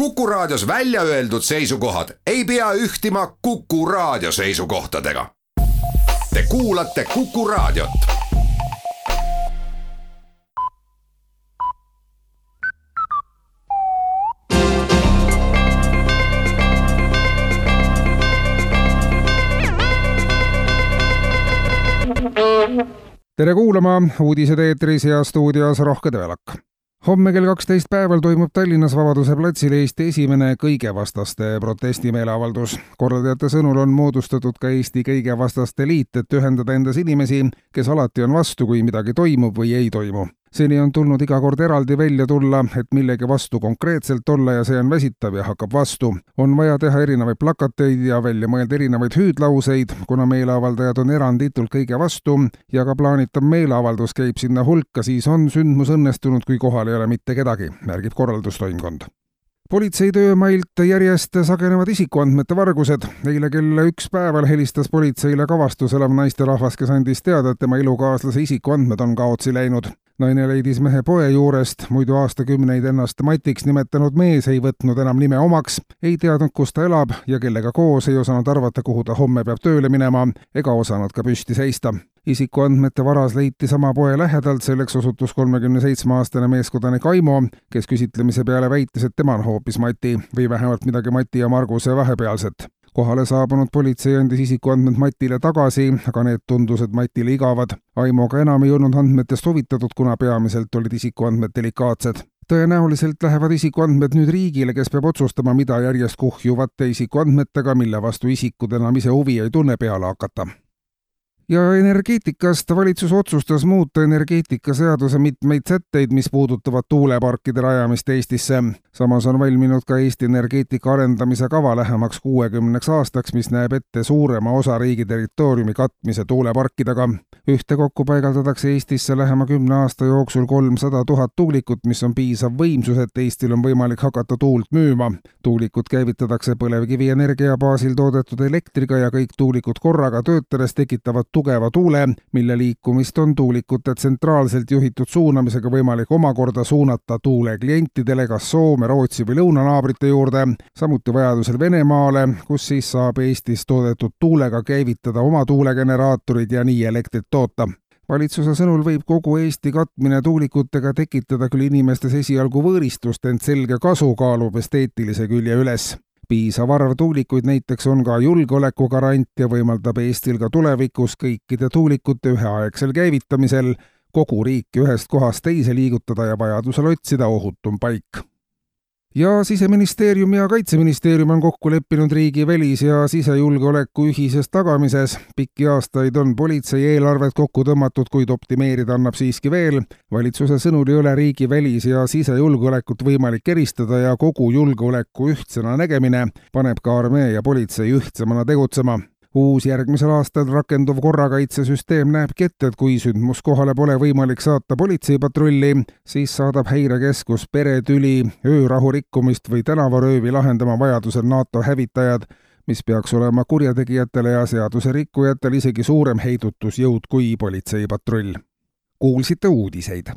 Kuku Raadios välja öeldud seisukohad ei pea ühtima Kuku Raadio seisukohtadega. Te kuulate Kuku Raadiot. tere kuulama, uudised eetris ja stuudios Rohke Tõelak homme kell kaksteist päeval toimub Tallinnas Vabaduse platsil Eesti esimene kõigevastaste protestimeeleavaldus. korraldajate sõnul on moodustatud ka Eesti kõigevastaste liit, et ühendada endas inimesi, kes alati on vastu, kui midagi toimub või ei toimu seni on tulnud iga kord eraldi välja tulla, et millegi vastu konkreetselt olla ja see on väsitav ja hakkab vastu. on vaja teha erinevaid plakateid ja välja mõelda erinevaid hüüdlauseid, kuna meeleavaldajad on eranditult kõige vastu ja ka plaanitav meeleavaldus käib sinna hulka, siis on sündmus õnnestunud, kui kohal ei ole mitte kedagi, märgib korraldustoimkond politsei töömailt järjest sagenevad isikuandmete vargused. eile kell üks päeval helistas politseile kavastus elav naisterahvas, kes andis teada, et tema elukaaslase isikuandmed on kaotsi läinud naine leidis mehe poe juurest, muidu aastakümneid ennast Matiks nimetanud mees ei võtnud enam nime omaks, ei teadnud, kus ta elab ja kellega koos, ei osanud arvata, kuhu ta homme peab tööle minema ega osanud ka püsti seista. Isikuandmete varas leiti sama poe lähedalt, selleks osutus kolmekümne seitsme aastane meeskodanik Aimo, kes küsitlemise peale väitis, et tema on hoopis Mati või vähemalt midagi Mati ja Marguse vahepealset kohale saabunud politsei andis isikuandmed Matile tagasi, aga need tundusid Matile igavad. Aimo ka enam ei olnud andmetest huvitatud, kuna peamiselt olid isikuandmed delikaatsed tõenäoliselt lähevad isikuandmed nüüd riigile, kes peab otsustama, mida järjest kuhjuvate isikuandmetega, mille vastu isikud enam ise huvi ei tunne, peale hakata ja energeetikast valitsus otsustas muuta energeetikaseaduse mitmeid sätteid, mis puudutavad tuuleparkide rajamist Eestisse. samas on valminud ka Eesti energeetika arendamise kava lähemaks kuuekümneks aastaks, mis näeb ette suurema osa riigi territooriumi katmise tuuleparkidega. ühtekokku paigaldatakse Eestisse lähema kümne aasta jooksul kolmsada tuhat tuulikut, mis on piisav võimsus, et Eestil on võimalik hakata tuult müüma. tuulikud käivitatakse põlevkivienergia baasil toodetud elektriga ja kõik tuulikud korraga töötades tekitavad tugeva tuule, mille liikumist on tuulikute tsentraalselt juhitud suunamisega võimalik omakorda suunata tuule klientidele kas Soome, Rootsi või lõunanaabrite juurde, samuti vajadusel Venemaale, kus siis saab Eestis toodetud tuulega käivitada oma tuulegeneraatorid ja nii elektrit toota. Valitsuse sõnul võib kogu Eesti katmine tuulikutega tekitada küll inimestes esialgu võõristust, ent selge kasu kaalub esteetilise külje üles piisav arv tuulikuid näiteks on ka julgeolekugarant ja võimaldab Eestil ka tulevikus kõikide tuulikute üheaegsel käivitamisel kogu riiki ühest kohast teise liigutada ja vajadusel otsida ohutum paik ja Siseministeerium ja Kaitseministeerium on kokku leppinud riigi välis- ja sisejulgeoleku ühises tagamises. pikki aastaid on politsei eelarvet kokku tõmmatud, kuid optimeerida annab siiski veel. valitsuse sõnul ei ole riigi välis- ja sisejulgeolekut võimalik eristada ja kogu julgeoleku ühtsena nägemine paneb ka armee ja politsei ühtsemana tegutsema uus järgmisel aastal rakenduv korrakaitsesüsteem näebki ette, et kui sündmuskohale pole võimalik saata politseipatrulli, siis saadab häirekeskus peretüli, öörahu rikkumist või tänavaröövi lahendama vajadusel NATO hävitajad, mis peaks olema kurjategijatele ja seaduserikkujatele isegi suurem heidutusjõud kui politseipatrull. kuulsite uudiseid